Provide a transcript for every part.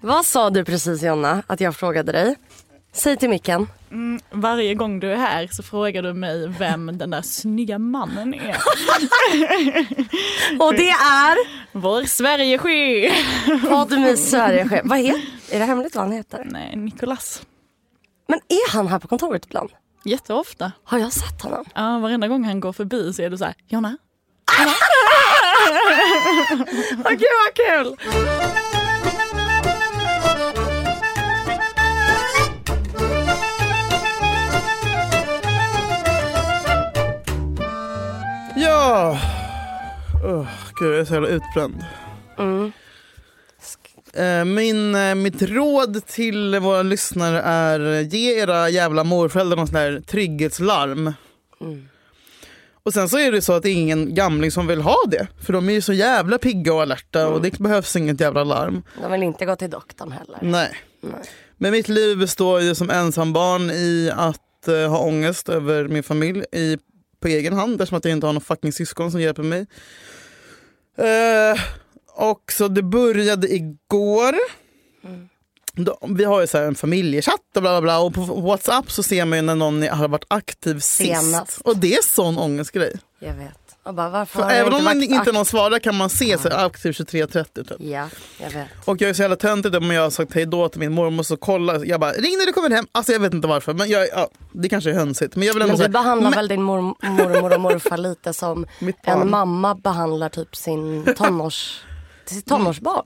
Vad sa du precis Jonna att jag frågade dig? Säg till micken. Mm, varje gång du är här så frågar du mig vem den där snygga mannen är. Och det är Vår Sverigechef! Podmi Sverigechef. Vad heter, är det hemligt vad han heter? Nej, Nikolas. Men är han här på kontoret ibland? Jätteofta. Har jag sett honom? Ja, varenda gång han går förbi så är du så här, Jonna? Åh gud vad kul! Oh, gud, jag är så jävla utbränd. Mm. Eh, Min, eh, mitt råd till våra lyssnare är ge era jävla morföräldrar någon sån där trygghetslarm. Mm. Och sen så är det så att det är ingen gamling som vill ha det. För de är ju så jävla pigga och alerta och det behövs inget jävla larm. De vill inte gå till doktorn heller. Nej. Nej. Men mitt liv består ju som ensambarn i att eh, ha ångest över min familj i, på egen hand eftersom att jag inte har någon fucking syskon som hjälper mig. Eh, och så det började igår. Då, vi har ju så en familjechatt och bla bla bla och på Whatsapp så ser man ju när någon har varit aktiv sist. Senast. Och det är sån ångestgrej. Jag vet. Bara, varför För har även om man inte någon svarar kan man se så aktiv 23.30 typ. Ja, jag vet. Och jag är så jävla töntig om jag har sagt hej då till min mormor så kolla. Jag bara ring när du kommer hem. Alltså jag vet inte varför. Men jag, ja, det kanske är hönsigt. Men jag vill ändå Men du behandlar men- väl din mor, mormor och morfar lite som en mamma behandlar typ sin tonårs, sitt tonårsbarn?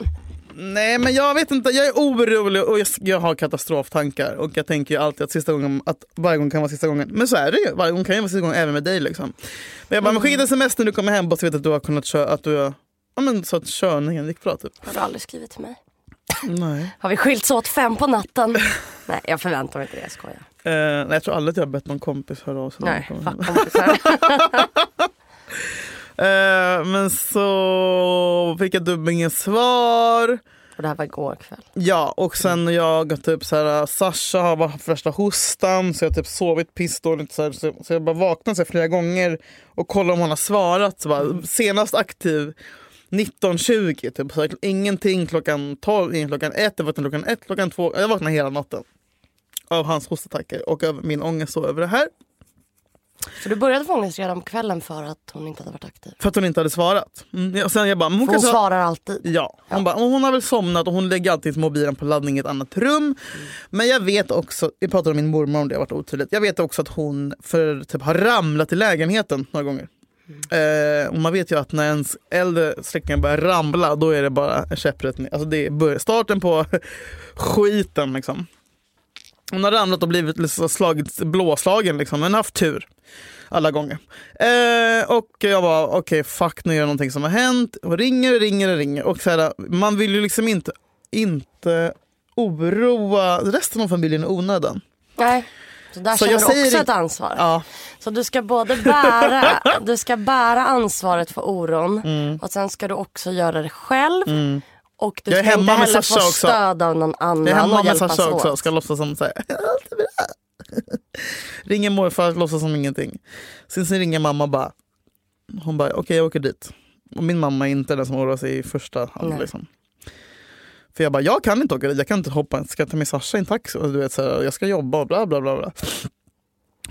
Nej men jag vet inte, jag är orolig och jag, jag har katastroftankar. Och jag tänker ju alltid att, sista gången, att varje gång kan vara sista gången. Men så är det ju, varje gång kan ju vara sista gången även med dig. Liksom. Men jag bara, men skicka ett sms när du kommer hem bara så vet att du har kunnat köra, att du har, ja men så att körningen gick bra typ. Har du aldrig skrivit till mig? Nej. Har vi skilts åt fem på natten? Nej, jag förväntar mig inte det. Jag skojar. Eh, nej, jag tror aldrig att jag har bett någon kompis höra av sig. Nej, någon fuck gång. kompisar. Eh, men så fick jag inget svar. Och det här var igår kväll. Ja, och sen jag typ så här, Sasha har varit värsta hostan så jag har typ sovit pissdåligt. Så, här, så, så jag bara vaknat så här, flera gånger och kollat om hon har svarat. Så bara, senast aktiv 19.20, typ, så ingenting klockan 12, ingen klockan 1, jag vaknade klockan 1, klockan 2. Jag vaknade hela natten av hans hostattacker och över min ångest över det här. Så du började få ångest redan på kvällen för att hon inte hade varit aktiv? För att hon inte hade svarat. Mm. ja, Och sen jag bara, hon hon svarar alltid. Ja, hon, bara, hon har väl somnat och hon lägger alltid mobilen på laddning i ett annat rum. Men jag vet också, jag pratade med min mormor om det, har varit otydligt. Jag vet också att hon för, typ, har ramlat i lägenheten några gånger. Eh, och man vet ju att när ens äldre släktingar börjar ramla då är det bara käpprätt. Alltså det är starten på skiten liksom. Hon har ramlat och blivit liksom slagit, blåslagen liksom, men haft tur alla gånger. Eh, och jag bara, okej fuck nu är det någonting som har hänt. Och ringer och ringer och ringer. Och så här, man vill ju liksom inte, inte oroa resten av familjen i onödan. Nej. Så där Så känner jag du också det- ett ansvar. Ja, Så du ska både bära, du ska bära ansvaret för oron och sen ska du också göra det själv. Och du. Jag är ska hemma inte med heller Sasha få också. stöd av någon annan jag är hemma med Sasha också. Ska låtsas som så här. Ringer morfar, låtsas som ingenting. Sen, sen ringer mamma bara. Hon bara, okej jag åker dit. Och min mamma är inte den som oroar sig i första hand. Liksom. För jag bara, jag kan inte åka dit. Jag kan inte hoppa. Ska jag ta med Sasha i en taxi? Och du vet, så här, jag ska jobba och bla bla bla. bla.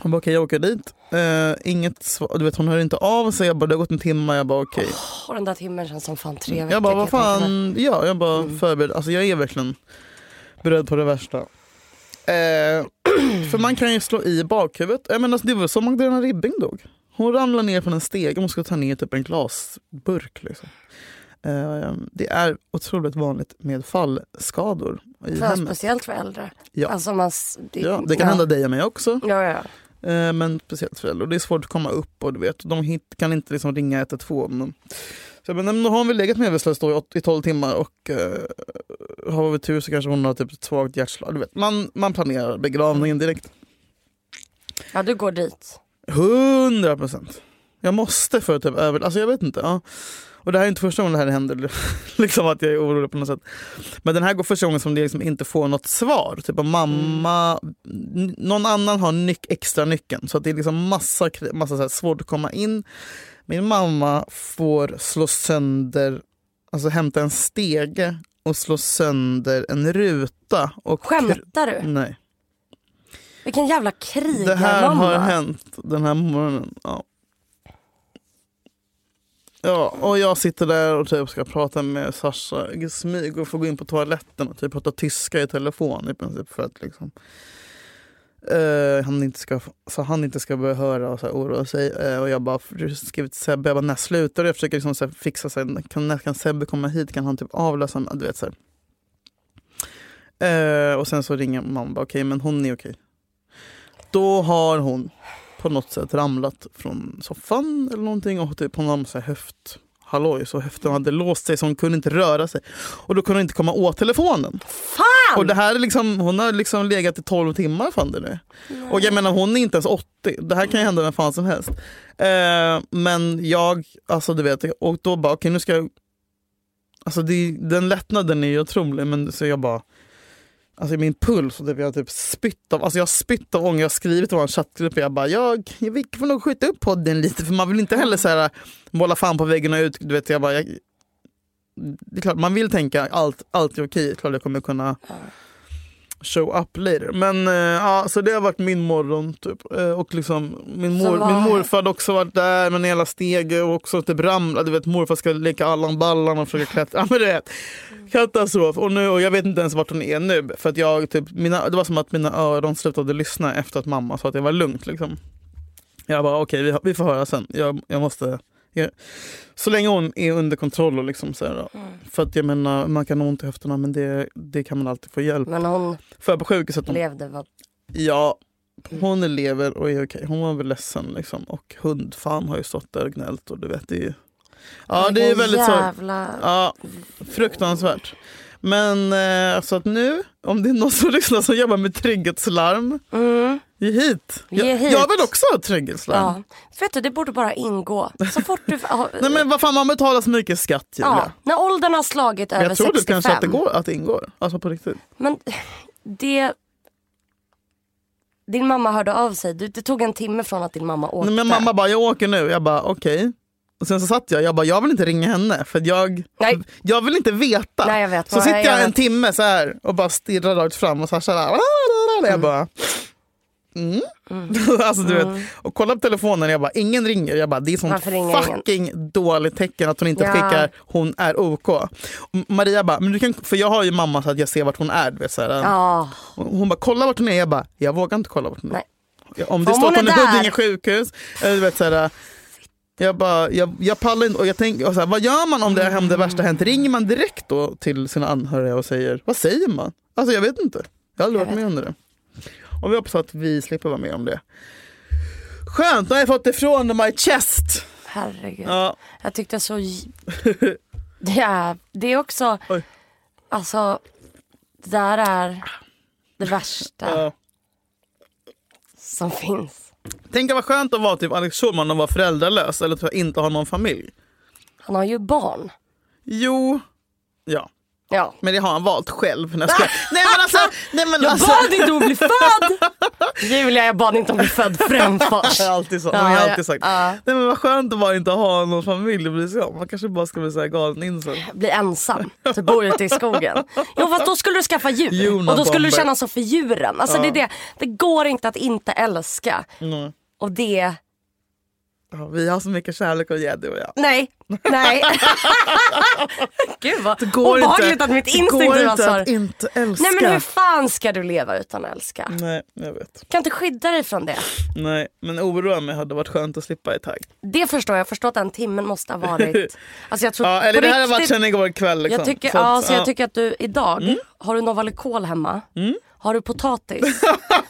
Hon bara, okej jag åker dit. Eh, inget svar. Du vet, hon hör inte av sig. Jag bara, det har gått en timme. Jag bara, okej. Och den där timmen känns som fan tre veckor. Jag bara, vad fan. Ja, jag bara Mm. förberedd. Alltså jag är verkligen beredd på det värsta. Eh, för man kan ju slå i bakhuvudet. Jag menar, det var så Magdalena Ribbing dog. Hon ramlade ner från en steg och hon skulle ta ner typ en glasburk. Liksom. Eh, det är otroligt vanligt med fallskador i För hemmet. speciellt för äldre. Ja. Alltså man, det, Ja, det kan hända dig och mig också. Ja, ja. Eh, men speciellt för äldre. Och det är svårt att komma upp och du vet, de hit, kan inte liksom ringa 112. Men... Så men då har hon väl legat medvetslös då i åt- i 12 timmar och eh, har vi tur så kanske hon har typ ett svagt hjärtslag. Du vet, man, man planerar begravningen direkt. ja, du går dit. 100 procent. Jag måste för typ över... Alltså jag vet inte. Ja. Och det här är inte första gången det här händer, liksom att jag är orolig på något sätt. Men den här går första gången som det liksom inte får något svar. Typ om mamma, n- någon annan har nyc- extra nyckeln. Så det är liksom massa, massa så här svårt att komma in. Min mamma får slå sönder, alltså hämta en stege och slå sönder en ruta. Och Skämtar du? Nej. Vilken jävla Det här har krigarmamma. hänt den här morgonen. Ja. Ja, och jag sitter där och typ ska prata med Sasha i smyg och får gå in på toaletten och typ prata tyska i telefon i princip för att liksom eh, han inte ska, så han inte ska börja höra och så här, oroa sig. Eh, och jag bara skrivit till Sebbe, jag bara när slutar du? Jag försöker liksom så här, fixa, så här, kan, när kan Sebbe komma hit? Kan han typ avlösa mig? Du vet så här. Eh, och sen så ringer mamma, bara, okej men hon är okej. Då har hon på något sätt ramlat från soffan eller någonting och typ hon så här höft halloj så höften hade låst sig så hon kunde inte röra sig. Och då kunde hon inte komma åt telefonen. Fan! Och det här är liksom, hon har liksom legat i 12 timmar fan det nu. Och jag menar hon är inte ens 80. Det här kan ju hända vem fan som helst. Eh, men jag, alltså du vet, och då bara okej nu ska jag Alltså det, den lättnaden är ju otrolig men så jag bara Alltså min puls, och typ, jag har typ spytt av, alltså jag har spytt av ånger. Jag har skrivit till vår chattgrupp och jag bara, jag, jag får nog skjuta upp podden lite för man vill inte heller så här, måla fan på väggen och ut. Du vet, jag bara, jag, det är klart, man vill tänka allt, allt är okej, klart jag kommer kunna show up later. Men eh, ja, så det har varit min morgon typ. Eh, och liksom, min, mor, vad- min morfar hade också varit där med en hela stege och också typ ramlat. Du vet morfar ska leka Allan Ballan och försöka klättra. Ja, men du vet, katastrof. Och, nu, och jag vet inte ens vart hon är nu. För att jag, typ, mina, det var som att mina öron slutade lyssna efter att mamma sa att det var lugnt. Liksom. Jag bara okej vi, vi får höra sen. Jag, jag måste... Jag, så länge hon är under kontroll och liksom så här, För att jag menar man kan ha ont i höfterna men det, det kan man alltid få hjälp Men hon för på sjukhuset. De, levde vad... ja, hon lever och är okej. Hon var väl ledsen liksom. Och hundfan har ju stått där och gnällt och du vet det är ju... Ja det är väldigt så... jävla... Ja, fruktansvärt. Men eh, alltså att nu, om det är någon som lyssnar som jobbar med trygghetslarm, Mm. Ge hit. Ge jag, hit. jag vill också ha trygghetslarm. Ja. Vet du, det borde bara ingå. Så fort du... Nej men vad fan man betalar så mycket skatt Julia. ja, när åldern har slagit över jag tror 65. du kanske att det går att det ingår. Alltså på riktigt. Men det... Din mamma hörde av sig. Du, det tog en timme från att din mamma åkte. Nej, men mamma bara, jag åker nu. Jag bara, okej. Och sen så satt jag, jag bara, jag vill inte ringa henne för jag, Nej. jag vill inte veta. Nej, jag vet. Så sitter jag, jag en timme så här och bara stirrar rakt fram och Sasha där, jag bara Mm. alltså, du vet, och kollar på telefonen jag bara ingen ringer. Jag bara, det är sånt ringer ingen? fucking dåligt tecken att hon inte Ja. skickar hon är OK. Och Maria bara, men du kan, för jag har ju mamma så att jag ser vart hon är. du Vet, så här, och Hon bara, kolla vart hon är. Jag bara, jag vågar inte kolla vart hon är. Nej. Om det Om står att hon är är där. Huddinge sjukhus. eller Du vet, så här, jag, bara, jag, jag pallar inte. Och jag tänker, och så här, vad gör man om det, om det värsta hänt? Ringer man direkt då till sina anhöriga och säger, vad säger man? Alltså jag vet inte. Jag har aldrig Jag varit med om det. Och vi hoppas att vi slipper vara med om det. Skönt, nu har jag fått det från my chest. herregud. Ja, Jag tyckte så... Det är, det är också... Oj. Alltså, det där är det värsta ja. som finns. Tänk vad skönt att vara typ Alex Schulman och vara föräldralös eller typ inte ha någon familj. Han har ju barn. Jo, ja. Ja. Men det har han valt själv. Nej, jag nej men alltså, nej, men Jag alltså. bad inte om att bli född! Julia, jag bad inte om att bli född Fränfors. Jag har alltid, så, Ja, hon har ja, alltid sagt. ja. Nej men vad skönt att bara inte ha någon familj att bry sig om. Man kanske bara ska bli så här galen insel. Bli ensam, så bo ute i skogen. Jo fast då skulle du skaffa djur. Juna och då skulle du känna så för djuren. Alltså det, är det, det går inte att inte älska. Mm. Och det, Ja, vi har så mycket kärlek att ge du och jag. nej, nej. Gud vad Det går obehagligt inte, att mitt det går instinktiva inte svar. att inte älska. Nej men hur fan ska du leva utan att älska? Nej, jag vet. Kan inte skydda dig från det. Nej, men oroa mig hade varit skönt att slippa ett tag. Det förstår jag, jag förstår att den timmen måste ha varit... Alltså jag tror Ja, eller det här har varit riktigt- sedan igår kväll. Liksom. Jag tycker, Så ja, så ja. jag tycker att du idag, har du Novalucol hemma? Mm. Har du potatis?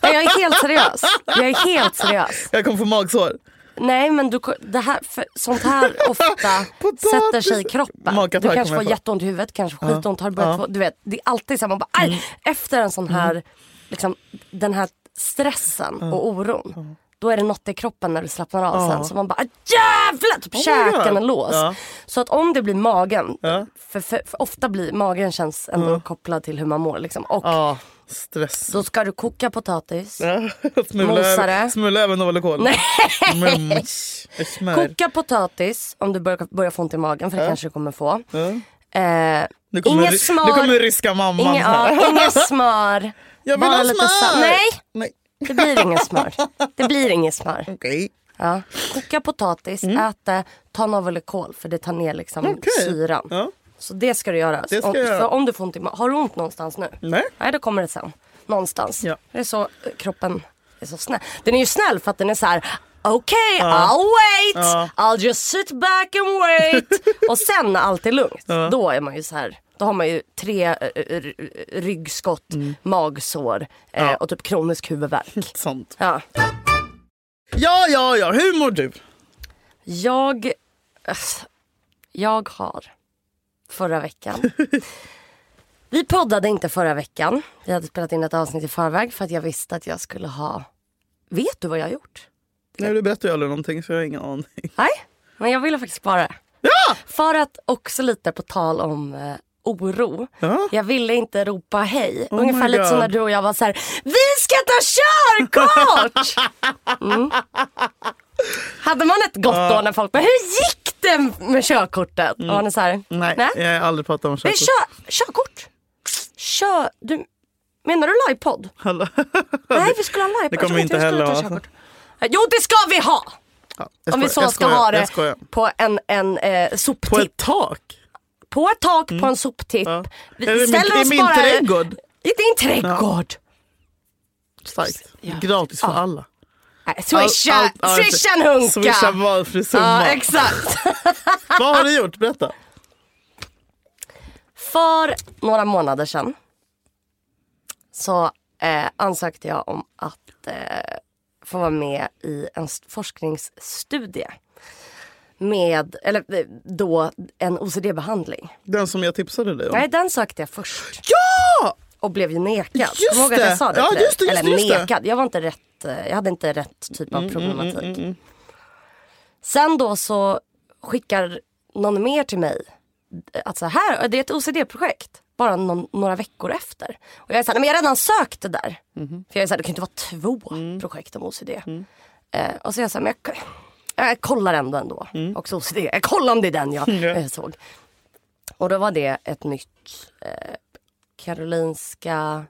Nej, jag är helt seriös. Jag är helt seriös. jag kommer få magsår. Nej men du, det här, för, sånt här ofta sätter sig i kroppen. Du kanske får jätteont i huvudet, kanske skitont. Har börjat Ja. få, du vet, det är alltid så här, man bara, aj! Mm. Efter en sån här, liksom, den här stressen och oron. Då är det något i kroppen när du slappnar av sen. Så man bara, jävlar! Typ Oh käken är låst. Ja. Så att om det blir magen, Ja. för, för, för ofta blir magen känns ändå kopplad till hur man mår. Liksom. Och Ja, stress. då ska du koka potatis. Ja, smula, Mosare. över, smula över Novalucol. Nej. Koka potatis om du börjar, börjar få ont i magen, för det kanske du kommer få. Ja. Eh, Nu kommer, Inget ry- smör. nu kommer ryska mamman. inga, här. ja, inget smör. Jag vill bara ha smör! Nej, Nej. Det blir inget smör. Det blir inget smör. Okej. Ja. Koka potatis, ät det, ta Novelikol för det tar ner liksom Mm. Okej. syran. Ja. Så det ska du göra. Ska Och- jag om du får ont i Har du ont någonstans nu? Nej. Nej, då kommer det sen. Någonstans. Ja. Det är så eh, kroppen är så snäll. Den är ju snäll för att den är så här. Okej, I'll wait. Ja. I'll just sit back and wait. och sen när allt är lugnt, Ja. då är man ju så här. Då har man ju tre eh, ryggskott, magsår eh, Mm. Ja. och typ kronisk huvudvärk. Sant. Ja. Ja, ja, ja. Hur mår du? Jag, jag har förra veckan. Vi poddade inte förra veckan. Vi hade spelat in ett avsnitt i förväg för att jag visste att jag skulle ha... Vet du vad jag har gjort? Nej, du berättar ju aldrig någonting så jag har ingen aning. Nej, men jag ville faktiskt spara det. Ja! För att också lite på tal om eh, oro. Ja. Jag ville inte ropa hej. Oh Ungefär lite som när du och jag var så här. Vi ska ta körkort! Mm. Hade man ett gott då när folk bara, hur gick det med körkortet? Och man är så här, Mm. Nej, nej. jag har aldrig pratat om körkort. kör, körkort. Kör, du, menar du livepodd? Nej vi skulle ha livepodd. Det kommer vi inte heller ha. Jo det ska vi ha! Ja, Om vi så ska ha det på en, en eh, På soptipp. ett tak? På ett tak på en soptipp. Ja. Vi min, ställer I oss min bara- trädgård? I din trädgård. Starkt. Ja. Gratis för Ja. alla. Swisha, swisha en hunka. Swisha valfri summa. Ja exakt. Vad har du gjort? Berätta. För några månader sedan så eh, ansökte jag om att eh, få vara med i en st- forskningsstudie. Med, eller eh, då en OCD-behandling. Den som jag tipsade dig om. Nej den sökte jag först Ja! och blev ju nekad. Just det. jag sa det Ja, till just det, just Eller det, just det. nekad, jag var inte rätt, eh, jag hade inte rätt typ Mm, av problematik. Sen då så skickar någon mer till mig att så här, det är ett OCD-projekt. Bara någon, några veckor efter. Och jag är såhär, men jag har redan sökt det där. Mhm. För jag är såhär, det kan inte vara två Mm. projekt om OCD. Eh, och så är jag såhär, men jag, jag kollar ändå ändå. Också OCD. Jag kollar om det är den jag Mm. Eh, såg. Och då var det ett nytt eh, Karolinska...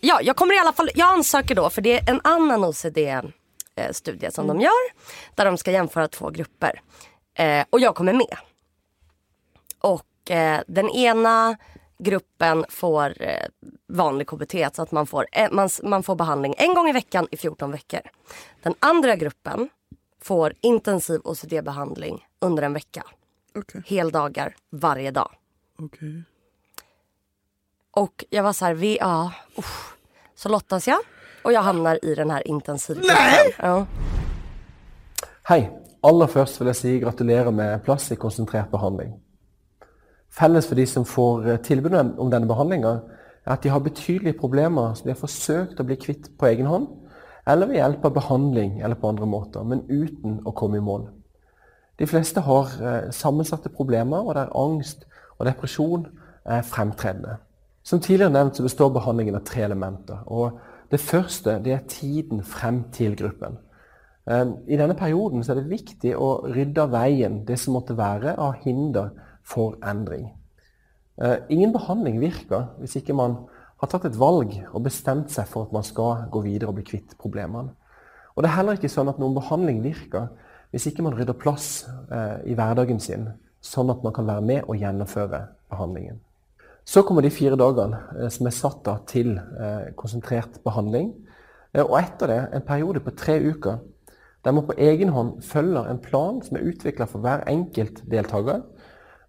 Ja, jag kommer i alla fall, jag ansöker då för det är en annan OCD-studie som de gör. Där de ska jämföra två grupper. Eh, och jag kommer med. Och eh, den ena gruppen får eh, vanlig KBT, så att man får, eh, man, man får behandling en gång i veckan i 14 veckor. Den andra gruppen får intensiv OCD-behandling under en vecka. Okej. Heldagar varje dag. okej. Och jag var så här, vi, ja, usch. Så lottas jag och jag hamnar i den här intensivgruppen. Nej! Ja. Hei. Aller først vil jeg si gratulerer med plass i konsentrert behandling. Felles for de som får eh, tilbud om om denne behandlinga, er at de har betydelige problemer som de har forsøkt å bli kvitt på egen hånd, eller ved hjelp av behandling eller på andre måter, men uten å komme i mål. De fleste har eh, sammensatte problemer, og der angst og depresjon er fremtredende. Som tidligere nevnt så består behandlingen av tre elementer. og Det første det er tiden frem til gruppen. Eh, I denne perioden så er det viktig å rydde av veien det som måtte være av hinder for endring. Ingen behandling virker hvis ikke man har tatt et valg og bestemt seg for at man skal gå videre og bli kvitt problemene. Og det er heller ikke sånn at noen behandling virker hvis ikke man rydder plass eh, i hverdagen sin, sånn at man kan være med og gjennomføre behandlingen. Så kommer de fire dagene eh, som er satt av til eh, konsentrert behandling. Eh, og etter det en periode på tre uker der man på egen hånd følger en plan som er utvikla for hver enkelt deltaker,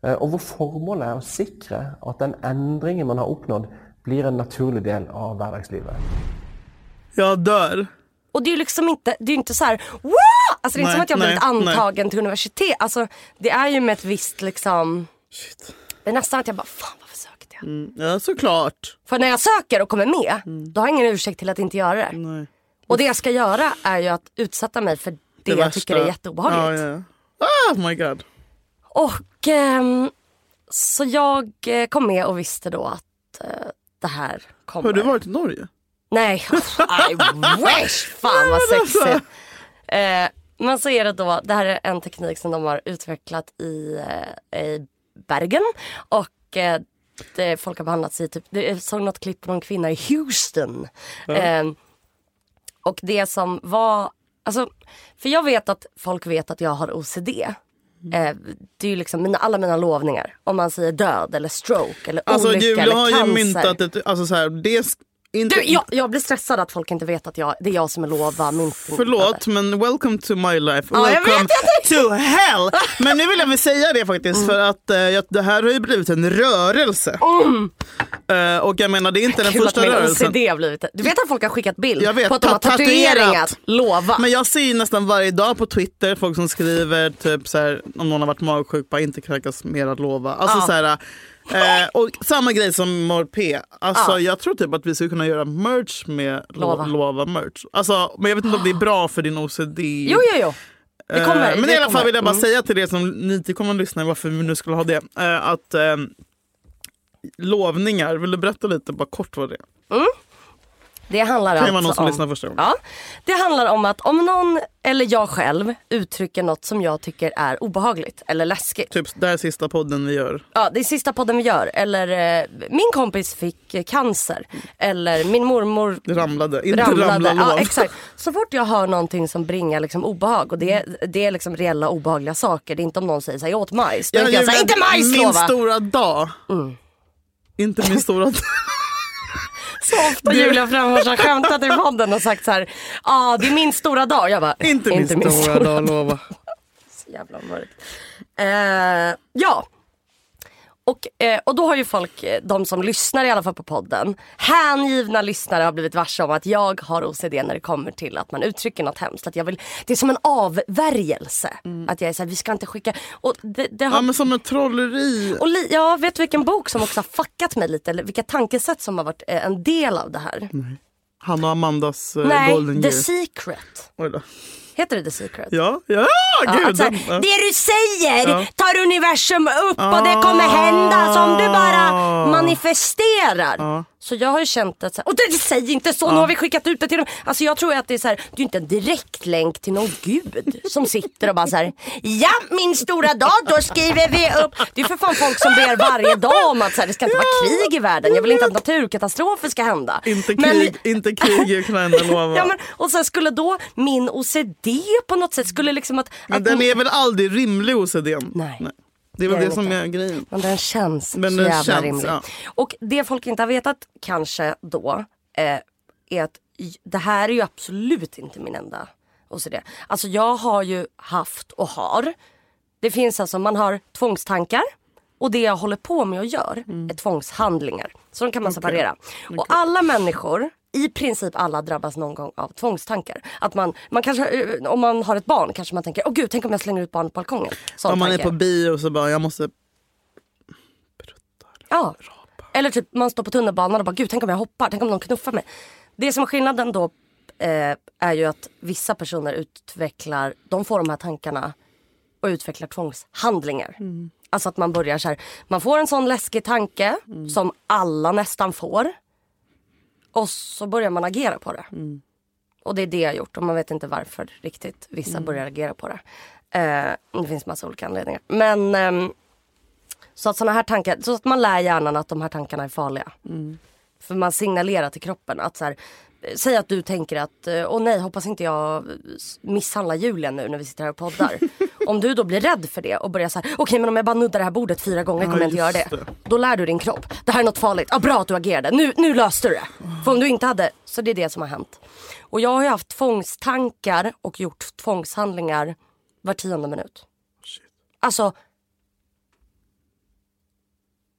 eh, og hvor formålet er å sikre at den endringen man har oppnådd, blir en naturlig del av hverdagslivet. Jag dör. Och det är ju liksom inte, det är inte så här! Alltså det är inte Nej, som att jag har blivit nej, nej. antagen till universitet. Alltså det är ju med ett visst liksom, Shit. det är nästan att jag bara, fan varför sökte jag? Mm, ja, såklart. För när jag söker och kommer med, då har jag ingen ursäkt till att inte göra det. Nej. Och det jag ska göra är ju att utsätta mig för det, jag tycker är värsta. jätteobehagligt. Ja, ja. Oh my god. Och ehm, så jag eh, kom med och visste då att eh, det här kommer. Har du varit i Norge? Nej, I wish! Fan vad sexigt. Eh, men så är det då, det här är en teknik som de har utvecklat i, eh, i Bergen. Och eh, det, folk har behandlats i typ, jag såg något klipp på någon kvinna i Houston. Eh, och det som var, alltså, för jag vet att folk vet att jag har OCD. Eh, det är ju liksom mina, alla mina lovningar. Om man säger död eller stroke eller Alltså olycka Julia eller har cancer. ju myntat ett, alltså så här, det inte, Du, jag, jag blir stressad att folk inte vet att jag, det är jag som är lova mynten. Förlåt men welcome to my life. Ja, welcome to hell. Men nu vill jag väl säga det faktiskt för att jag- det här har ju blivit en rörelse. Eh, och jag menar det är inte den Mm. Att första min rörelsen. OCD har blivit. Du vet att folk har skickat bild Jag vet, på att de har tatuerat. lova. Men jag ser ju nästan varje dag på Twitter folk som skriver typ så här, om någon har varit magsjuk, bara inte kräkas mer att lova. Alltså Ja. så här, eh, och samma grej som Mor P. Alltså, Ja. Jag tror typ att vi skulle kunna göra merch med Lova. Lova, merch. Alltså, men jag vet inte om det är bra för din OCD. Jo, jo, jo. Det kommer. Eh, men det i alla kommer. fall vill jag bara Mm. säga till er som nytillkommande lyssnare varför vi nu skulle ha det. eh, att eh, lovningar, vill du berätta lite bara kort vad det är? Det handlar kan alltså någon som om... lyssnar första gången. Ja, det handlar om att om någon eller jag själv uttrycker något som jag tycker är obehagligt eller läskigt. Typ, det här är sista podden vi gör. Ja, det är sista podden vi gör. Eller eh, min kompis fick eh, cancer. Eller min mormor ramlade, inte ramlade. ramla lov. ja, exakt. Så fort jag hör någonting som bringar liksom obehag och det, det är liksom reella obehagliga saker. Det är inte om någon säger så här, jag åt majs. Då är inte jag såhär, inte majs Min lova! stora dag. Inte min stora dag. Så ofta Julia Fränfors har skämtat i podden och sagt så här, ja ah, det är min stora dag. Jag bara, inte min stora dag, lova. Så jävla mörkt. Eh, ja. Och, eh, och då har ju folk, eh, de som lyssnar i alla fall på podden, hängivna lyssnare har blivit varse om att jag har OCD när det kommer till att man uttrycker något hemskt. Att jag vill, det är som en avvärjelse. Att jag är såhär, vi ska inte skicka. Och det, det har, Mm. Ja men som ett trolleri. och li, ja, vet du vilken bok som också har fuckat mig lite? Eller vilka tankesätt som har varit eh, en del av det här? Han och Amandas eh, Nej, golden The year. Secret. Heter det The Secret? Ja, ja, Ja, gud. så ja. det du säger Ja. tar universum upp och det kommer hända som du bara manifesterar. Ja. Så jag har ju känt att, så här, och det, säg inte så, nu har vi skickat ut det till dem. Alltså jag tror att det är så här, det är inte en direktlänk till någon gud som sitter och bara så här, ja min stora dag då skriver vi upp. Det är för fan folk som ber varje dag om att så här, det ska inte vara krig i världen. Jag vill inte att naturkatastrofer ska hända. Inte Men- krig, inte krig i Ukraina, lova. Ja, men, och sen skulle då min OCD på något sätt skulle liksom att... Men att den är väl aldrig rimlig OCD? Nej. Det är väl Det det, som inte. är grejen. Men den känns Men den jävla känns, rimlig. ja. Och det folk inte har vetat kanske då eh, är att det här är ju absolut inte min enda OCD. Alltså jag har ju haft och har. Det finns alltså, man har tvångstankar och det jag håller på med och gör Mm. är tvångshandlingar. Så de kan man separera. Och alla människor, i princip alla drabbas någon gång av tvångstankar. Att man, man kanske, eh, om man har ett barn kanske man tänker, åh gud tänk om jag slänger ut barnet på balkongen. Sån Om man är tanke. på bio så bara, jag måste... Ja. Eller typ man står på tunnelbanan och bara gud tänk om jag hoppar, tänk om någon knuffar mig. Det som är skillnaden då eh, är ju att vissa personer utvecklar, de får de här tankarna och utvecklar tvångshandlingar. Alltså att man börjar så här, man får en sån läskig tanke som alla nästan får. Och så börjar man agera på det. Och det är det jag gjort och man vet inte varför riktigt vissa börjar agera på det. Eh, det finns massa olika anledningar. Men ehm, så att såna här tankar, så att man lär hjärnan att de här tankarna är farliga. För man signalerar till kroppen att så här, eh, säg att du tänker att, eh, åh nej hoppas inte jag misshandlar Julia nu när vi sitter här och poddar. om du då blir rädd för det och börjar så här, okej men om jag bara nuddar det här bordet fyra gånger kommer jag inte göra det. det. Då lär du din kropp, det här är något farligt, ah, bra att du agerade, nu, nu löste du det. För om du inte hade, så det är det som har hänt. Och jag har ju haft tvångstankar och gjort tvångshandlingar var tionde minut. Alltså,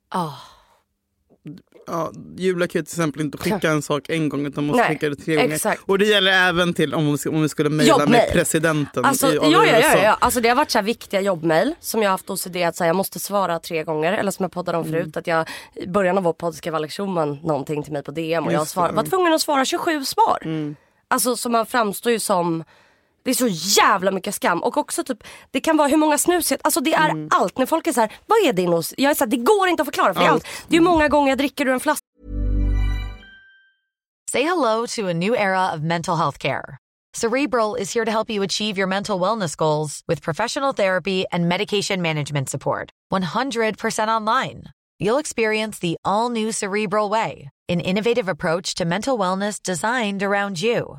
ah. Ja, Julia kan ju till exempel inte skicka en sak en gång utan måste Nej, skicka det tre gånger. exakt. Och det gäller även till om vi, om vi skulle mejla med presidenten Alltså, i, ja, ja, ja, ja. Alltså, det har varit så här viktiga jobbmail som jag har haft OCD att säga jag måste svara tre gånger. Eller som jag poddade om Mm. förut att jag i början av vår podd skrev Alex Schulman någonting till mig på DM och jag Just svar, det, Mm. var tvungen att svara 27 svar. Alltså så man framstår ju som det är så jävla mycket skam och också typ det kan vara hur många snus jag- Alltså det är Mm. allt. När folk är så här, vad är din OCD? Jag är så här, det går inte att förklara för det är allt. Det är hur många gånger jag dricker ur en flaska Say hello to a new era of mental health care. Cerebral is here to help you achieve your mental wellness goals with professional therapy and medication management support. 100% online. You'll experience the all new Cerebral Way, an innovative approach to mental wellness designed around you.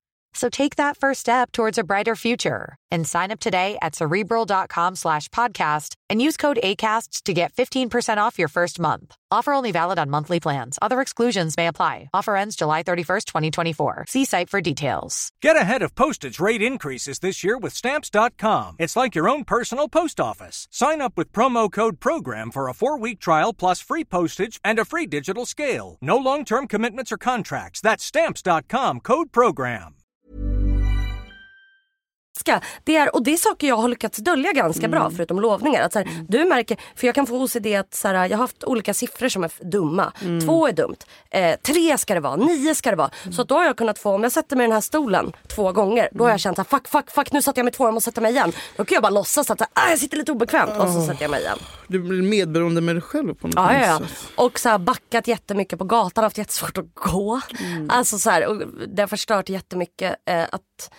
So take that first step towards a brighter future and sign up today at cerebral.com slash podcast and use code ACAST to get 15% off your first month. Offer only valid on monthly plans. Other exclusions may apply. Offer ends July 31st, 2024. See site for details. Get ahead of postage rate increases this year with Stamps.com. It's like your own personal post office. Sign up with promo code PROGRAM for a four week trial plus free postage and a free digital scale. No long term commitments or contracts. That's Stamps.com code PROGRAM. Ska, det är, och det är saker jag har lyckats dölja ganska bra Mm. förutom lovningar. Att så här, Du märker, för jag kan få OCD att så här, jag har haft olika siffror som är dumma. Mm. Två är dumt, eh, tre ska det vara, nio ska det vara. Så att då har jag kunnat få, om jag sätter mig i den här stolen två gånger. Då har Mm. jag känt att fuck, fuck, fuck nu satte jag mig två, jag måste sätta mig igen. Då kan jag bara låtsas att så här, ah, jag sitter lite obekvämt och så sätter jag mig igen. Du blir medberoende med dig själv på något Ja, ja, ja. sätt. Och så här backat jättemycket på gatan, haft jättesvårt att gå. Alltså så här, och det har förstört jättemycket. Eh, att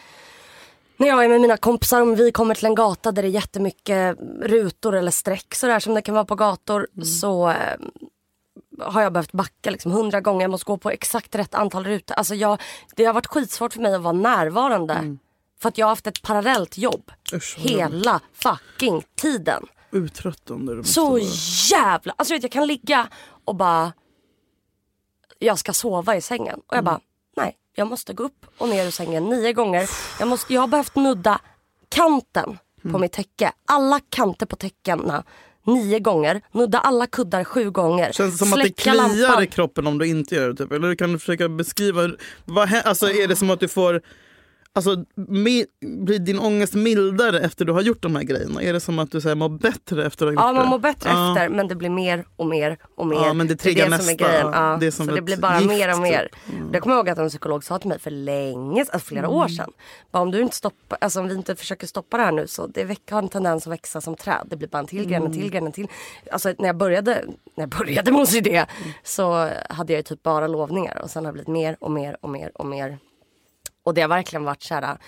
när jag är med mina kompisar, om vi kommer till en gata där det är jättemycket rutor eller streck sådär som det kan vara på gator. Så eh, har jag behövt backa liksom hundra gånger. Jag måste gå på exakt rätt antal rutor. Alltså jag, det har varit skitsvårt för mig att vara närvarande. För att jag har haft ett parallellt jobb. Usch, hela fucking tiden. Uttröttande det Så vara. jävla... Alltså jag kan ligga och bara... Jag ska sova i sängen. Och jag bara, nej. Jag måste gå upp och ner ur sängen nio gånger. Jag, måste, jag har behövt nudda kanten på mitt täcke. Alla kanter på täckena nio gånger. Nudda alla kuddar sju gånger. Känns det som att det kliar lampan. i kroppen om du inte gör det? Typ? Eller kan du försöka beskriva, vad, alltså, är det som att du får Alltså, blir din ångest mildare efter du har gjort de här grejerna? Är det som att du så här, mår bättre efter att ha gjort Ja det? man mår bättre Ja. efter men det blir mer och mer och mer. Ja, men det är triggar det som är nästa. grejen. Ja, Det är som så det blir bara gift, mer och mer. typ. Mm. Det kommer jag ihåg att en psykolog sa till mig för länge, alltså flera år sedan. Bara, om, du inte stoppar, alltså, om vi inte försöker stoppa det här nu så det har en tendens att växa som träd. Det blir bara en till gren, en till gren, en till. Alltså när jag började, när jag började med OCD så hade jag typ bara lovningar och sen har det blivit mer och mer och mer och mer. Och det har verkligen varit så här.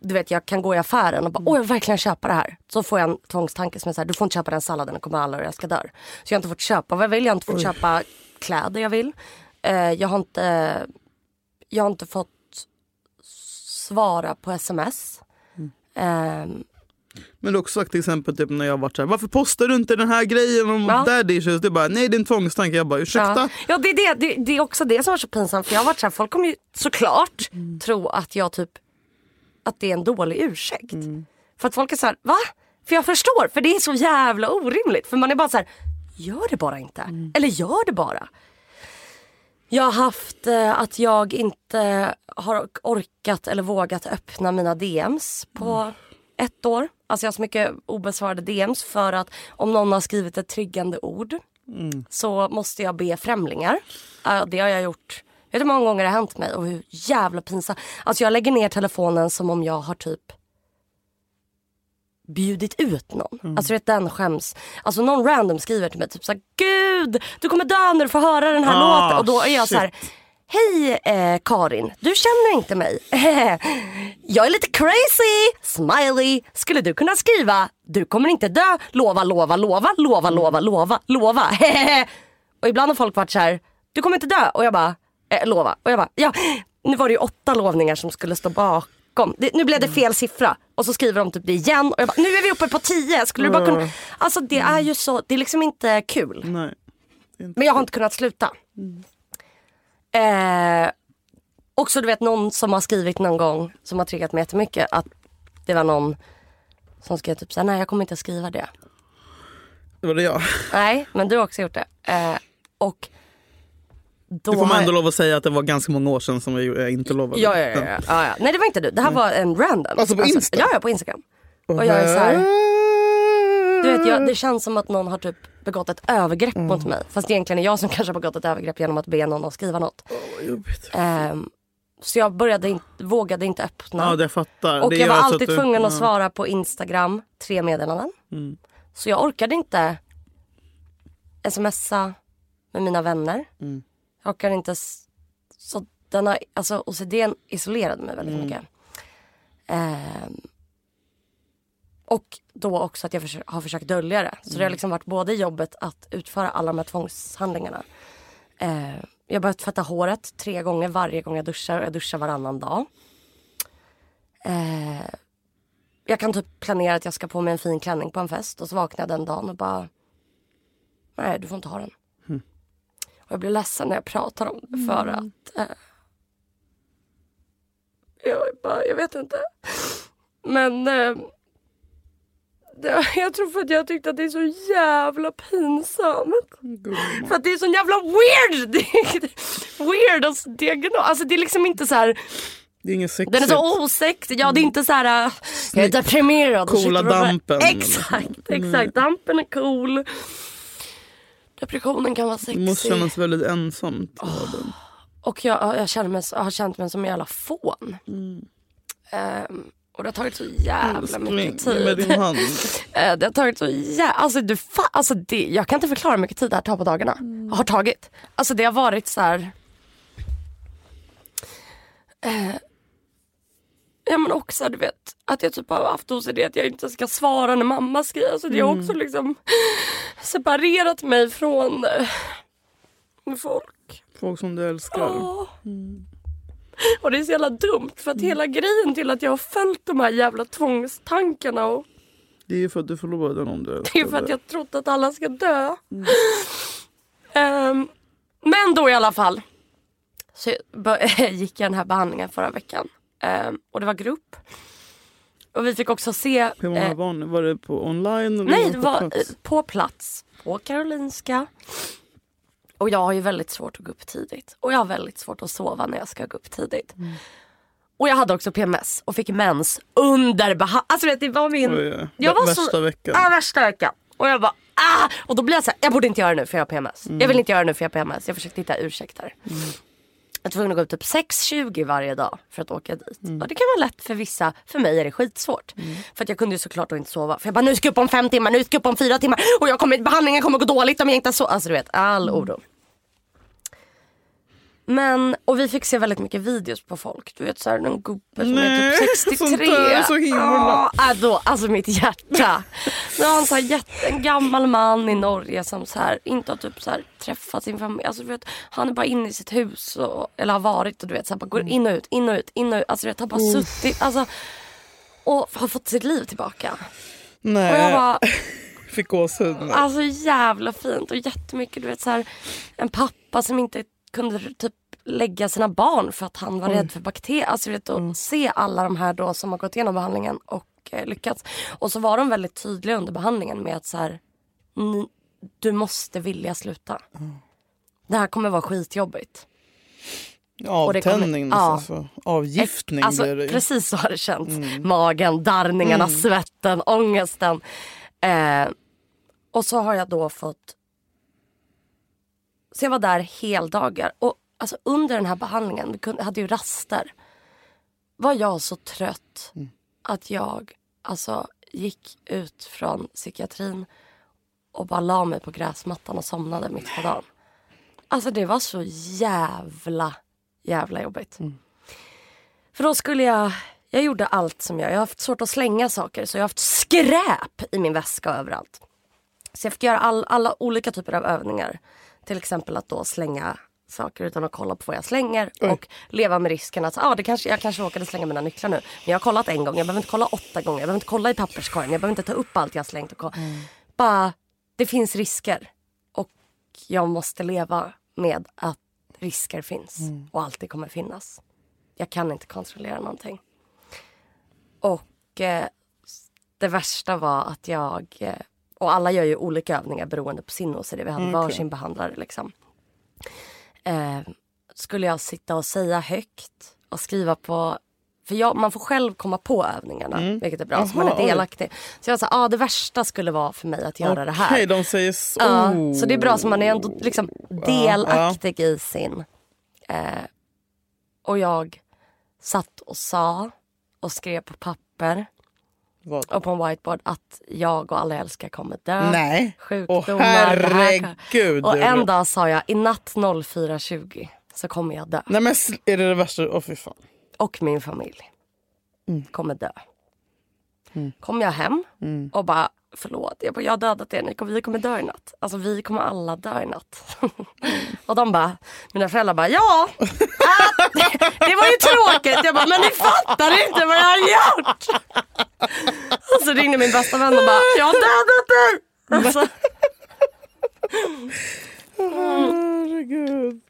Du vet jag kan gå i affären och bara åh jag vill verkligen köpa det här. Så får jag en tvångstanke som är så här, du får inte köpa den salladen, den kommer alla och jag ska dö. Så jag har inte fått köpa vad jag vill, jag har inte fått köpa kläder jag vill. Eh, jag har inte, jag har inte fått svara på sms. Ehm, Men du också sagt till exempel typ, när jag har varit så här, varför postar du inte den här grejen om Ja. daddy issues? Du bara, nej det är en tvångstanke. Jag bara, ursäkta? Ja, ja det, är det, det, det är också det som var så pinsamt. För jag har varit så här, folk kommer ju såklart tro att jag typ att det är en dålig ursäkt. För att folk är så här, va? För jag förstår, för det är så jävla orimligt. För man är bara så här, gör det bara inte. Eller gör det bara. Jag har haft eh, att jag inte har orkat eller vågat öppna mina DMs på ett år. Alltså jag har så mycket obesvarade DMs för att om någon har skrivit ett triggande ord så måste jag be främlingar. Det har jag gjort. Vet du hur många gånger det har hänt mig och hur jävla pinsamt. Alltså jag lägger ner telefonen som om jag har typ bjudit ut någon. Alltså du vet den skäms. Alltså någon random skriver till mig typ såhär Gud du kommer dö när du får höra den här Ah, låten. Och då är jag så här. Hej eh, Karin, du känner inte mig. jag är lite crazy, smiley. Skulle du kunna skriva du kommer inte dö, lova, lova, lova, lova, lova, lova, lova. och ibland har folk varit så här. du kommer inte dö. Och jag bara, eh, lova. Och jag bara, ja. Nu var det ju åtta lovningar som skulle stå bakom. Det, nu blev det fel siffra. Och så skriver de typ det igen. Och jag bara, nu är vi uppe på tio. Skulle du bara kunna... Alltså det är ju så, det är liksom inte kul. Nej. Men jag har inte kunnat sluta. Eh, också du vet någon som har skrivit någon gång som har triggat mig jättemycket att det var någon som skrev typ såhär, nej jag kommer inte att skriva det. Det var det jag. Nej, men du har också gjort det. Eh, och då Det får man ändå lov att säga att det var ganska många år sedan som jag, jag inte lovade. Ja, ja, ja, ja, ja, ja. Nej det var inte du, det här var en random. Alltså på Insta? Ja, ja på Instagram. Och jag är så här, du vet jag, det känns som att någon har typ begått ett övergrepp Mm. mot mig. Fast egentligen är jag som kanske har begått ett övergrepp genom att be någon att skriva något. Jobbigt. Ehm, så jag började inte, vågade inte öppna. Ja, jag och jag var så att alltid du- tvungen att svara på Instagram, tre meddelanden. Mm. Så jag orkade inte smsa med mina vänner. Mm. Jag orkade inte... Så den har, alltså OCD isolerade mig väldigt Mm. mycket. Ehm, och då också att jag har försökt dölja det. Så det har Mm. liksom varit både jobbet att utföra alla de här tvångshandlingarna. Eh, jag har börjat tvätta håret tre gånger varje gång jag duschar och jag duschar varannan dag. Eh, jag kan typ planera att jag ska på mig en fin klänning på en fest och så vaknar jag den dagen och bara Nej du får inte ha den. Och jag blir ledsen när jag pratar om det för att eh, jag, bara, jag vet inte. Men eh, jag tror för att jag tyckte att det är så jävla pinsamt. För att det är så jävla weird! weird alltså, diagnos. Alltså det är liksom inte så här. Det är inget sexigt. Den är så osexig. Ja det är inte så här. äh, Jag är deprimerad. Coola och bara- dampen. Exakt, exakt. Dampen är cool. Depressionen kan vara Det måste sexig. kännas väldigt ensamt. världen. Och jag, jag känner mig, har känt mig som en jävla fån. Ehm, och det har tagit så jävla mycket Älskling, med tid. din hand. Eh, det har tagit så jävla... Alltså, du fa- alltså det, jag kan inte förklara hur mycket tid det här tar på dagarna. Har tagit. Alltså det har varit så här... Eh, ja men också du vet att jag typ har haft OCD att jag inte ska svara när mamma skriver. Alltså det har också liksom separerat mig från eh, folk. Folk som du älskar. Ja. Och det är så jävla dumt för att hela grejen till att jag har följt de här jävla tvångstankarna och Det är ju för att du förlorade någon du det är för att jag trott att alla ska dö. Ehm, men då i alla fall så bör- gick jag den här behandlingen förra veckan. Ehm, och det var grupp. Och vi fick också se Hur många eh, var ni? Var det på online? Eller Nej, det var plats? eh, på plats på Karolinska. Och jag har ju väldigt svårt att gå upp tidigt. Och jag har väldigt svårt att sova när jag ska gå upp tidigt. Mm. Och jag hade också PMS och fick mens under behandling. Alltså vet, det var min... Ja. jag var Värsta så... veckan. Ja, värsta veckan. Och jag bara ah! Och då blev jag så här, jag borde inte göra det nu för jag har PMS. Mm. Jag vill inte göra det nu för jag har PMS. Jag försökte hitta ursäkter. Jag var tvungen att gå upp typ 6.20 varje dag för att åka dit. Mm. Och det kan vara lätt för vissa, för mig är det skitsvårt. För att jag kunde ju såklart då inte sova. För jag bara nu ska jag upp om fem timmar, nu ska jag upp om fyra timmar och jag kommer, behandlingen kommer gå dåligt om jag inte så. Alltså du vet, all Mm. oro. Men, och vi fick se väldigt mycket videos på folk. Du vet såhär en gubbe som är Nej, typ sånt 63. där är så himla- Ja, äh, då, alltså mitt hjärta. Det var en, så här, jätte, en gammal man i Norge som så här, inte har typ så här, träffat sin familj. Alltså, du vet, han är bara inne i sitt hus, och, eller har varit och du vet, så här, bara går in och ut, in och ut, in och ut. Alltså, du vet, har bara suttit alltså, och har fått sitt liv tillbaka. Och jag Nej, bara, fick gåshud. Alltså jävla fint och jättemycket du vet så här, en pappa som inte kunde typ lägga sina barn för att han var rädd för bakterier. Alltså vet att se alla de här då som har gått igenom behandlingen och eh, lyckats. Och så var de väldigt tydliga under behandlingen med att så här, "Ni- du måste vilja sluta. Det här kommer vara skitjobbigt. det kommer- Avtändning, ja. alltså. avgiftning Alltså, blir det precis så har det känts. Magen, darrningarna, svetten, ångesten. Eh, och så har jag då fått... Så jag var där heldagar. Och alltså, under den här behandlingen, vi kunde, hade ju raster. Var jag så trött att jag alltså, gick ut från psykiatrin och bara la mig på gräsmattan och somnade mitt på dagen. Alltså det var så jävla, jävla jobbigt. För då skulle jag, jag gjorde allt som jag, jag har haft svårt att slänga saker så jag har haft skräp i min väska överallt. Så jag fick göra all, alla olika typer av övningar. Till exempel att då slänga saker utan att kolla på vad jag slänger och leva med risken att ah, det kanske, jag kanske råkade slänga mina nycklar nu. Men jag har kollat en gång, jag behöver inte kolla åtta gånger, jag behöver inte kolla i papperskorgen, jag behöver inte ta upp allt jag har slängt. Och kolla. Bara, det finns risker och jag måste leva med att risker finns och alltid kommer finnas. Jag kan inte kontrollera någonting. Och eh, det värsta var att jag, eh, och alla gör ju olika övningar beroende på sin OCD, vi hade varsin behandlare liksom. Eh, skulle jag sitta och säga högt och skriva på för jag, man får själv komma på övningarna, vilket är bra. så man är oj. delaktig. Så jag sa, ah, det värsta skulle vara för mig att göra det här. Okej, de säger så. Ja, Oh. så det är bra, så man är ändå liksom delaktig i sin... Eh, och jag satt och sa och skrev på papper Vad? och på en whiteboard att jag och alla jag älskar kommer dö. Nej. Sjukdomar. Åh herregud. Och en dag sa jag, i natt 04.20 så kommer jag dö. Nej men är det det värsta? Åh fy fan. Och min familj Mm. kommer dö. Kom jag hem och bara, förlåt, jag, bara, jag har dödat er, ni kommer, vi kommer dö i natt. Alltså vi kommer alla dö i natt. och de bara, mina föräldrar bara, ja, äh, det var ju tråkigt. Jag bara, men ni fattar inte vad jag har gjort. och så ringde min bästa vän och bara, jag har dödat dig. Alltså, Herregud.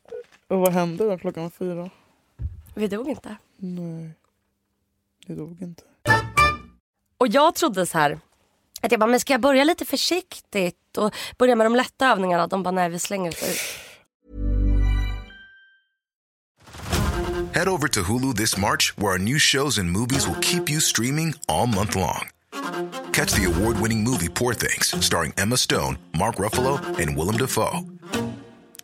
Och vad hände då klockan fyra? vi dog inte. Nej. Det dog inte. Och jag trodde så här att jag bara, men ska jag börja lite försiktigt och börja med de lätta övningarna? De bara, nej vi slänger ut. Head over to Hulu this March, where our new shows and movies will keep you streaming all month long. Catch the award winning movie Poor Things, starring Emma Stone, Mark Ruffalo, and Willem Dafoe.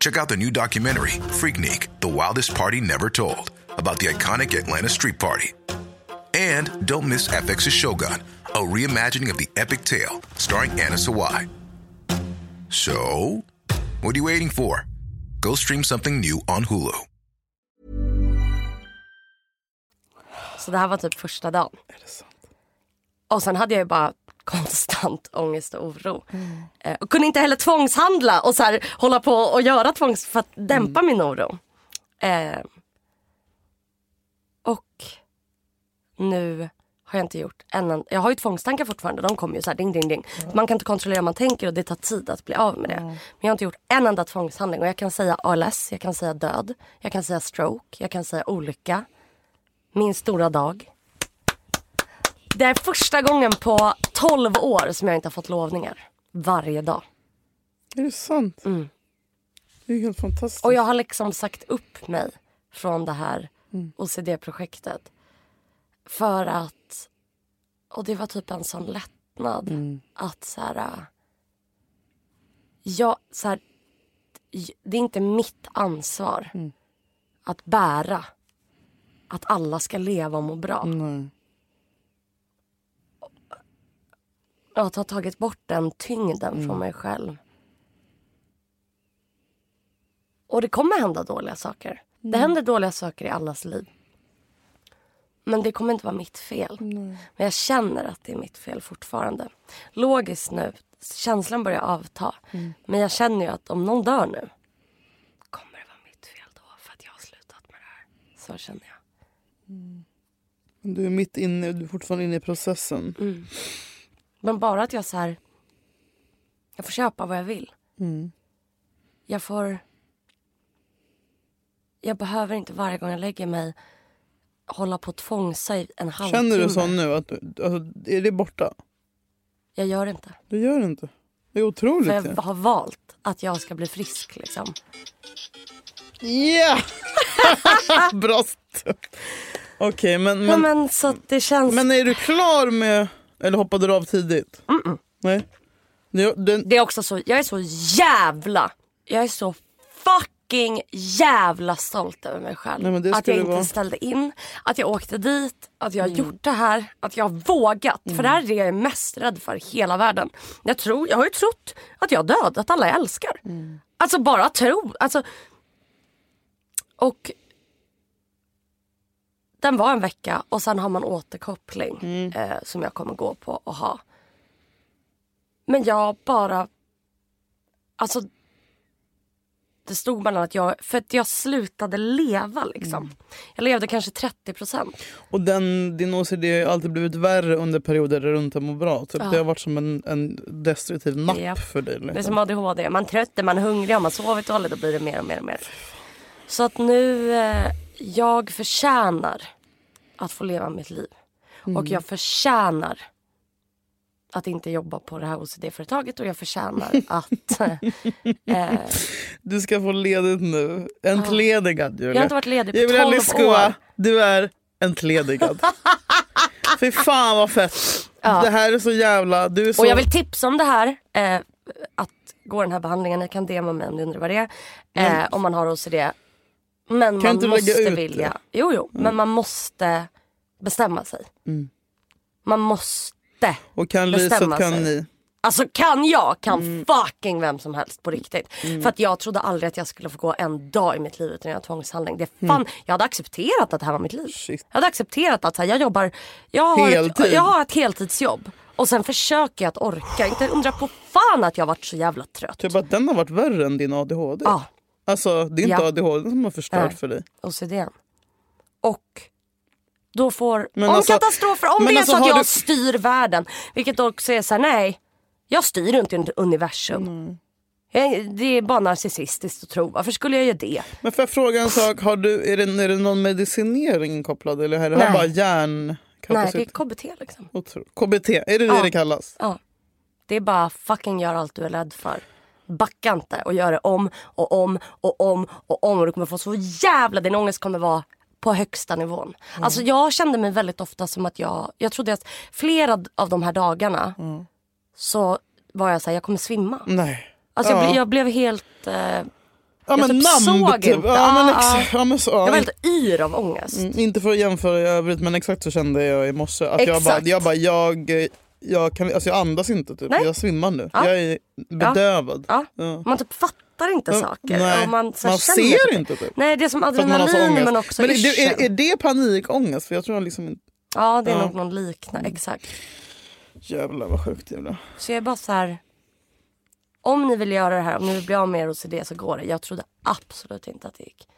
Check out the new documentary, Freaknik The Wildest Party Never Told, about the iconic Atlanta Street Party. And don't miss FX's Shogun, a reimagining of the epic tale, starring Anna Sawai. So, what are you waiting for? Go stream something new on Hulu. Så det här var typ första dagen. Och sen hade jag ju bara konstant ångest och oro. Eh, och kunde inte heller tvångshandla och så här, hålla på och göra tvångs för att dämpa min oro. Eh, och nu har jag inte gjort en Jag har ju tvångstankar fortfarande, de kommer ju så här ding ding ding. Man kan inte kontrollera vad man tänker och det tar tid att bli av med det. Men jag har inte gjort en enda tvångshandling och jag kan säga ALS, jag kan säga död, jag kan säga stroke, jag kan säga olycka. Min stora dag. Det är första gången på 12 år som jag inte har fått lovningar. Varje dag. Är det sant? Det är helt fantastiskt. Och jag har liksom sagt upp mig från det här OCD-projektet. För att, och det var typ en sån lättnad. Att så här, äh, jag, så här, det är inte mitt ansvar att bära att alla ska leva och må bra. Och att ha tagit bort den tyngden från mig själv. Och det kommer hända dåliga saker. Det händer dåliga saker i allas liv. Men det kommer inte vara mitt fel. Men jag känner att det är mitt fel fortfarande. Logiskt nu, känslan börjar avta. Men jag känner ju att om någon dör nu kommer det vara mitt fel då för att jag har slutat med det här. Så känner jag. Du är mitt inne, du är fortfarande inne i processen. Mm. Men bara att jag så här... Jag får köpa vad jag vill. Jag får... Jag behöver inte varje gång jag lägger mig hålla på och tvångsa i en halvtimme. Känner du så nu? Att alltså, är det borta? Jag gör det inte. Du gör det inte. Det är otroligt. För ju. jag har valt att jag ska bli frisk liksom. Ja! Bra. Okej, men, Men, men, men så att det känns... men är du klar med... Eller hoppade du av tidigt? Nej. Det, det, Det är också så, jag är så jävla, jag är så fucking jävla stolt över mig själv. Nej, att jag inte vara. ställde in, att jag åkte dit, att jag har Mm. gjort det här, att jag har vågat. För det här är det jag är mest rädd för i hela världen. Jag, tror, jag har ju trott att jag har dödat alla jag älskar. Mm. Alltså bara tro. Alltså, och den var en vecka och sen har man återkoppling Mm. eh, som jag kommer gå på och ha. Men jag bara... Alltså... Det stod mellan att jag... För att jag slutade leva liksom. Mm. Jag levde kanske 30 procent. och den, din OCD har alltid blivit värre under perioder där du inte mår bra. Typ. Det har varit som en, en destruktiv napp Japp. för dig. Det är Liksom. som ADHD. Man är trött, man är hungrig, har man sovit dåligt då blir det mer och mer och mer. Så att nu, eh, jag förtjänar att få leva mitt liv. Och jag förtjänar att inte jobba på det här OCD-företaget och jag förtjänar att... eh, Du ska få ledigt nu. Entledigad Julia. jag har inte varit ledig på Julia 12 Lyskova, år. du är Entledigad. Fy fan vad fett. Ja. Det här är så jävla... Du så... Och jag vill tipsa om det här. Eh, att gå den här behandlingen. Ni kan DMa mig om ni undrar vad det är. Eh, om man har OCD. Men man inte lägga måste vilja. det? Mm. Jo, jo. Men man måste bestämma sig. Man måste. Och kan Lyset bestämma kan sig. ni. Alltså kan jag kan Mm. fucking vem som helst på riktigt. För att jag trodde aldrig att jag skulle få gå en dag i mitt liv utan att göra tvångshandling. Det fan, Jag hade accepterat att det här var mitt liv. Mm. Shit. Jag hade accepterat att så här, jag jobbar, jag har, Heltid. ett, jag har ett heltidsjobb. Och sen försöker jag att orka. Inte undra på fan att jag varit så jävla trött. Typ att den har varit värre än din ADHD. Ja, Alltså det är inte Ja. ADHD som har förstört Nej. för dig. OCD. Och då får, Men om alltså- katastrofer, om det är alltså, så att jag du- styr världen. Vilket också är såhär, nej. Jag styr inte un- universum. Jag, det är bara narcissistiskt att tro. Varför skulle jag göra det? Men får jag fråga en sak, har du, är, det, är det någon medicinering kopplad eller är det här bara Nej, det är KBT liksom. Otro- KBT, är det Ja. det det kallas? Ja. Det är bara fucking gör allt du är rädd för. Backa inte och gör det om och om och om och om. Och du kommer få så jävla, din ångest kommer vara på högsta nivån. Alltså jag kände mig väldigt ofta som att jag, jag trodde att flera av de här dagarna så var jag såhär, jag kommer svimma. Nej. Alltså jag, Ja. ble- jag blev helt, eh, Ja Jag men typ namn såg typ. inte. Ja, men Ja, ex- ja, men så, ja. jag var helt yr av ångest. Mm, Inte för att jämföra i övrigt men exakt så kände jag i morse. Att jag bara, Exakt. jag, bara jag, jag, kan, alltså jag andas inte typ. Nej. Jag svimmar nu. Ja. Jag är bedövad. Ja. Ja. Man typ fattar inte saker. nej. Och man, Man ser typ- inte typ. Nej det är som adrenalin men också men är, det- är, är det panikångest? För jag tror jag liksom inte... Ja det är Ja. nog någon liknande, exakt. Jävlar vad sjukt jävlar. Så jag är bara så här. Om ni vill göra det här, om ni vill bli av med er OCD så går det. Jag trodde absolut inte att det gick.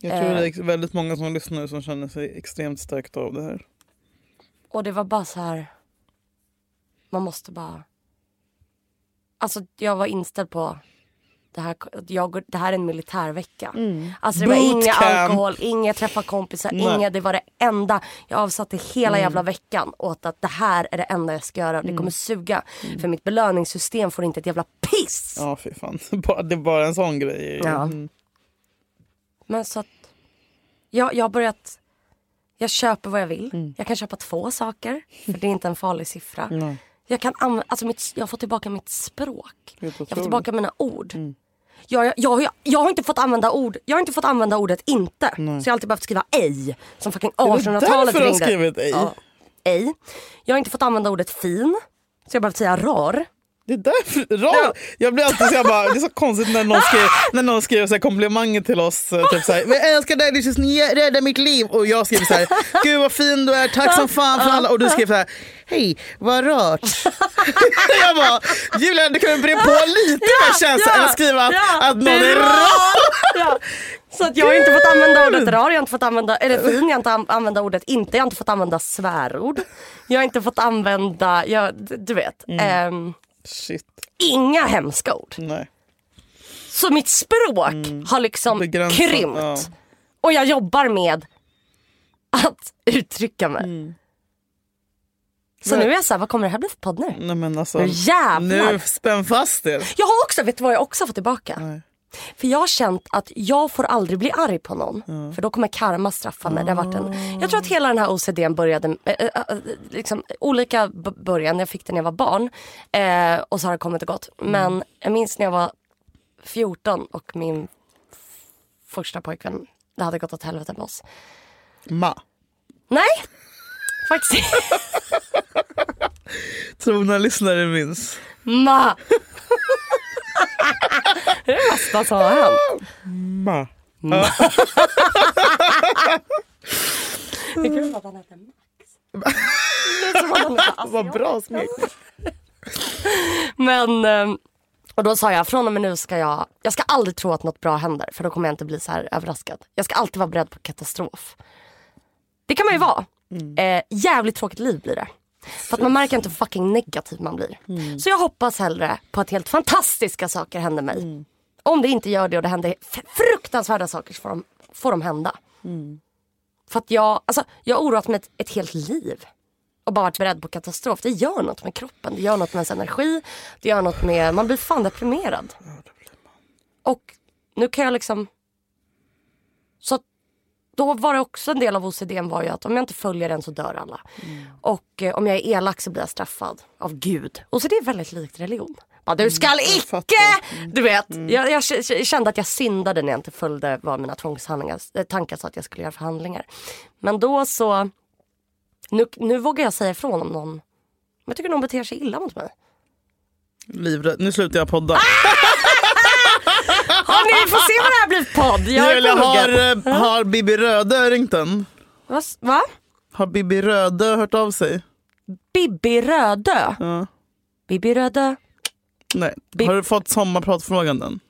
Jag tror Eh. det är väldigt många som lyssnar som känner sig extremt stärkta av det här. Och det var bara så här. Man måste bara. Alltså jag var inställd på. Det här, jag, det här är en militärvecka. Alltså det var inga Bootcamp. alkohol, inga träffa kompisar, Nej. inga. Det var det enda. Jag avsatte hela jävla veckan åt att det här är det enda jag ska göra. Det kommer suga. För mitt belöningssystem får inte ett jävla piss. Ja fy fan. Det är bara en sån grej. Ja. Mm. Men så att jag, jag har börjat, jag köper vad jag vill. Jag kan köpa två saker, för det är inte en farlig siffra. Nej. Jag, kan anv- alltså mitt, jag får tillbaka mitt språk. Jag får tillbaka mina ord. Jag, jag, jag, jag, jag har inte fått använda ord, jag har inte fått använda ordet inte. Så jag har alltid behövt skriva ej. Som fucking Är det 1800-talet därför du har ringde. skrivit ej? Ja, ej. Jag har inte fått använda ordet fin. Så jag har behövt säga rar. Det är därför, rar. Jag blir alltid så jag bara, det är så konstigt när någon skriver, när någon skriver så komplimanger till oss. eh, Typ så här, jag älskar dig, du snäll, räddar mitt liv. Och jag skriver så här, gud vad fin du är, tack som fan för alla. Och du skriver så här, hej vad rart. jag bara, Julia du kan väl bre på lite mer känsla än att skriva att, att någon är rar. Ja. Så att jag har inte fått använda ordet rar, jag har inte fått använda, eller fin, jag har inte an- använda ordet inte, jag har inte fått använda svärord. Jag har inte fått använda, jag, du vet, ehm, Shit, inga hemska ord. nej. Så mitt språk har liksom Begränsat, krympt. ja. Och jag jobbar med att uttrycka mig. Så Men- nu är jag såhär, vad kommer det här bli för podd nu? Nej men alltså, Nu jävlar. nu spänn fast er. Jag har också, vet du vad jag också har fått tillbaka? Nej. För jag har känt att jag får aldrig bli arg på någon. För då kommer karma straffa mig. Det har varit en, jag tror att hela den här OCDn började, äh, äh, liksom, olika början. Jag fick den när jag var barn. Eh, och så har det kommit och gått. Men jag minns när jag var 14 och min första pojkvän, det hade gått åt helvete med oss. Ma. Nej, faktiskt inte. Trogna lyssnare minns. Ma. Det är bästa som har hänt. Ma. Det är kul att han heter Max. Vad bra smek. Men, ehm, och då sa jag från och med nu ska jag, jag ska aldrig tro att något bra händer för då kommer jag inte bli så här överraskad. Jag ska alltid vara beredd på katastrof. Det kan man ju vara. Eh, jävligt tråkigt liv blir det. För att man märker inte hur fucking negativ man blir. Så jag hoppas hellre på att helt fantastiska saker händer mig. Om det inte gör det och det händer fruktansvärda saker så får de, får de hända. För att jag, alltså, jag har oroat mig ett, ett helt liv. Och bara varit beredd på katastrof. Det gör något med kroppen. Det gör något med ens energi. Det gör något med, man blir fan deprimerad. Och nu kan jag liksom. Så att då var det också en del av OCDn var ju att om jag inte följer den så dör alla. Och eh, om jag är elak så blir jag straffad av Gud. OCD är väldigt likt religion. Bara, du skall icke! fattar. Du vet, jag, jag k- kände att jag syndade när jag inte följde vad mina tvångshandlingar, eh, tankar sa att jag skulle göra för handlingar. Men då så, nu, nu vågar jag säga ifrån om någon, jag tycker någon beter sig illa mot mig. Livrädd. Nu slutar jag podda. Hörni, vi får se vad det här blir för podd. Jag är Julia, har, eh, har Bibi Rödö ringt den? Va? Va? Har Bibi Rödö hört av sig? Bibi Rödö? Ja. Bibi Rödö? Nej. Har du fått sommarpratfrågan den?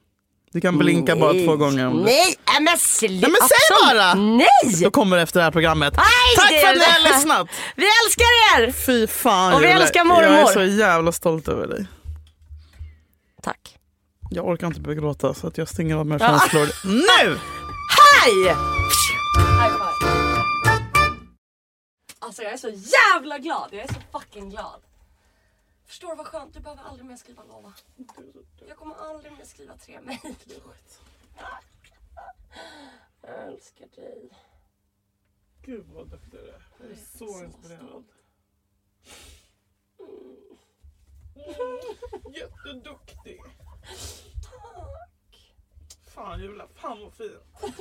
Du kan blinka bara två gånger om du... Nej, äh, men sluta. Nej men säg bara! Nej! Då kommer det efter det här programmet. Nej, Tack för att ni har lyssnat! Vi älskar er! Fy fan Och vi Julia. älskar Jag är mormor. så jävla stolt över dig. Tack. Jag orkar inte börja gråta så att jag stänger av mina känslor nu! Hej! Alltså jag är så jävla glad. Jag är så fucking glad. Förstår du vad skönt? Du behöver aldrig mer skriva lova. Jag kommer aldrig mer skriva tre mejl. Jag älskar dig. Gud vad duktig du är. Jag är så inspirerad. Jätteduktig. Fan Julia, fan vad fin.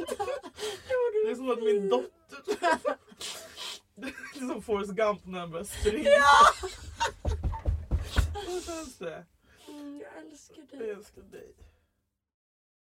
Det är som att min dotter... Det är som Forrest Gump när han börjar springa. Vad känns det? Jag älskar Jag dig. älskar dig.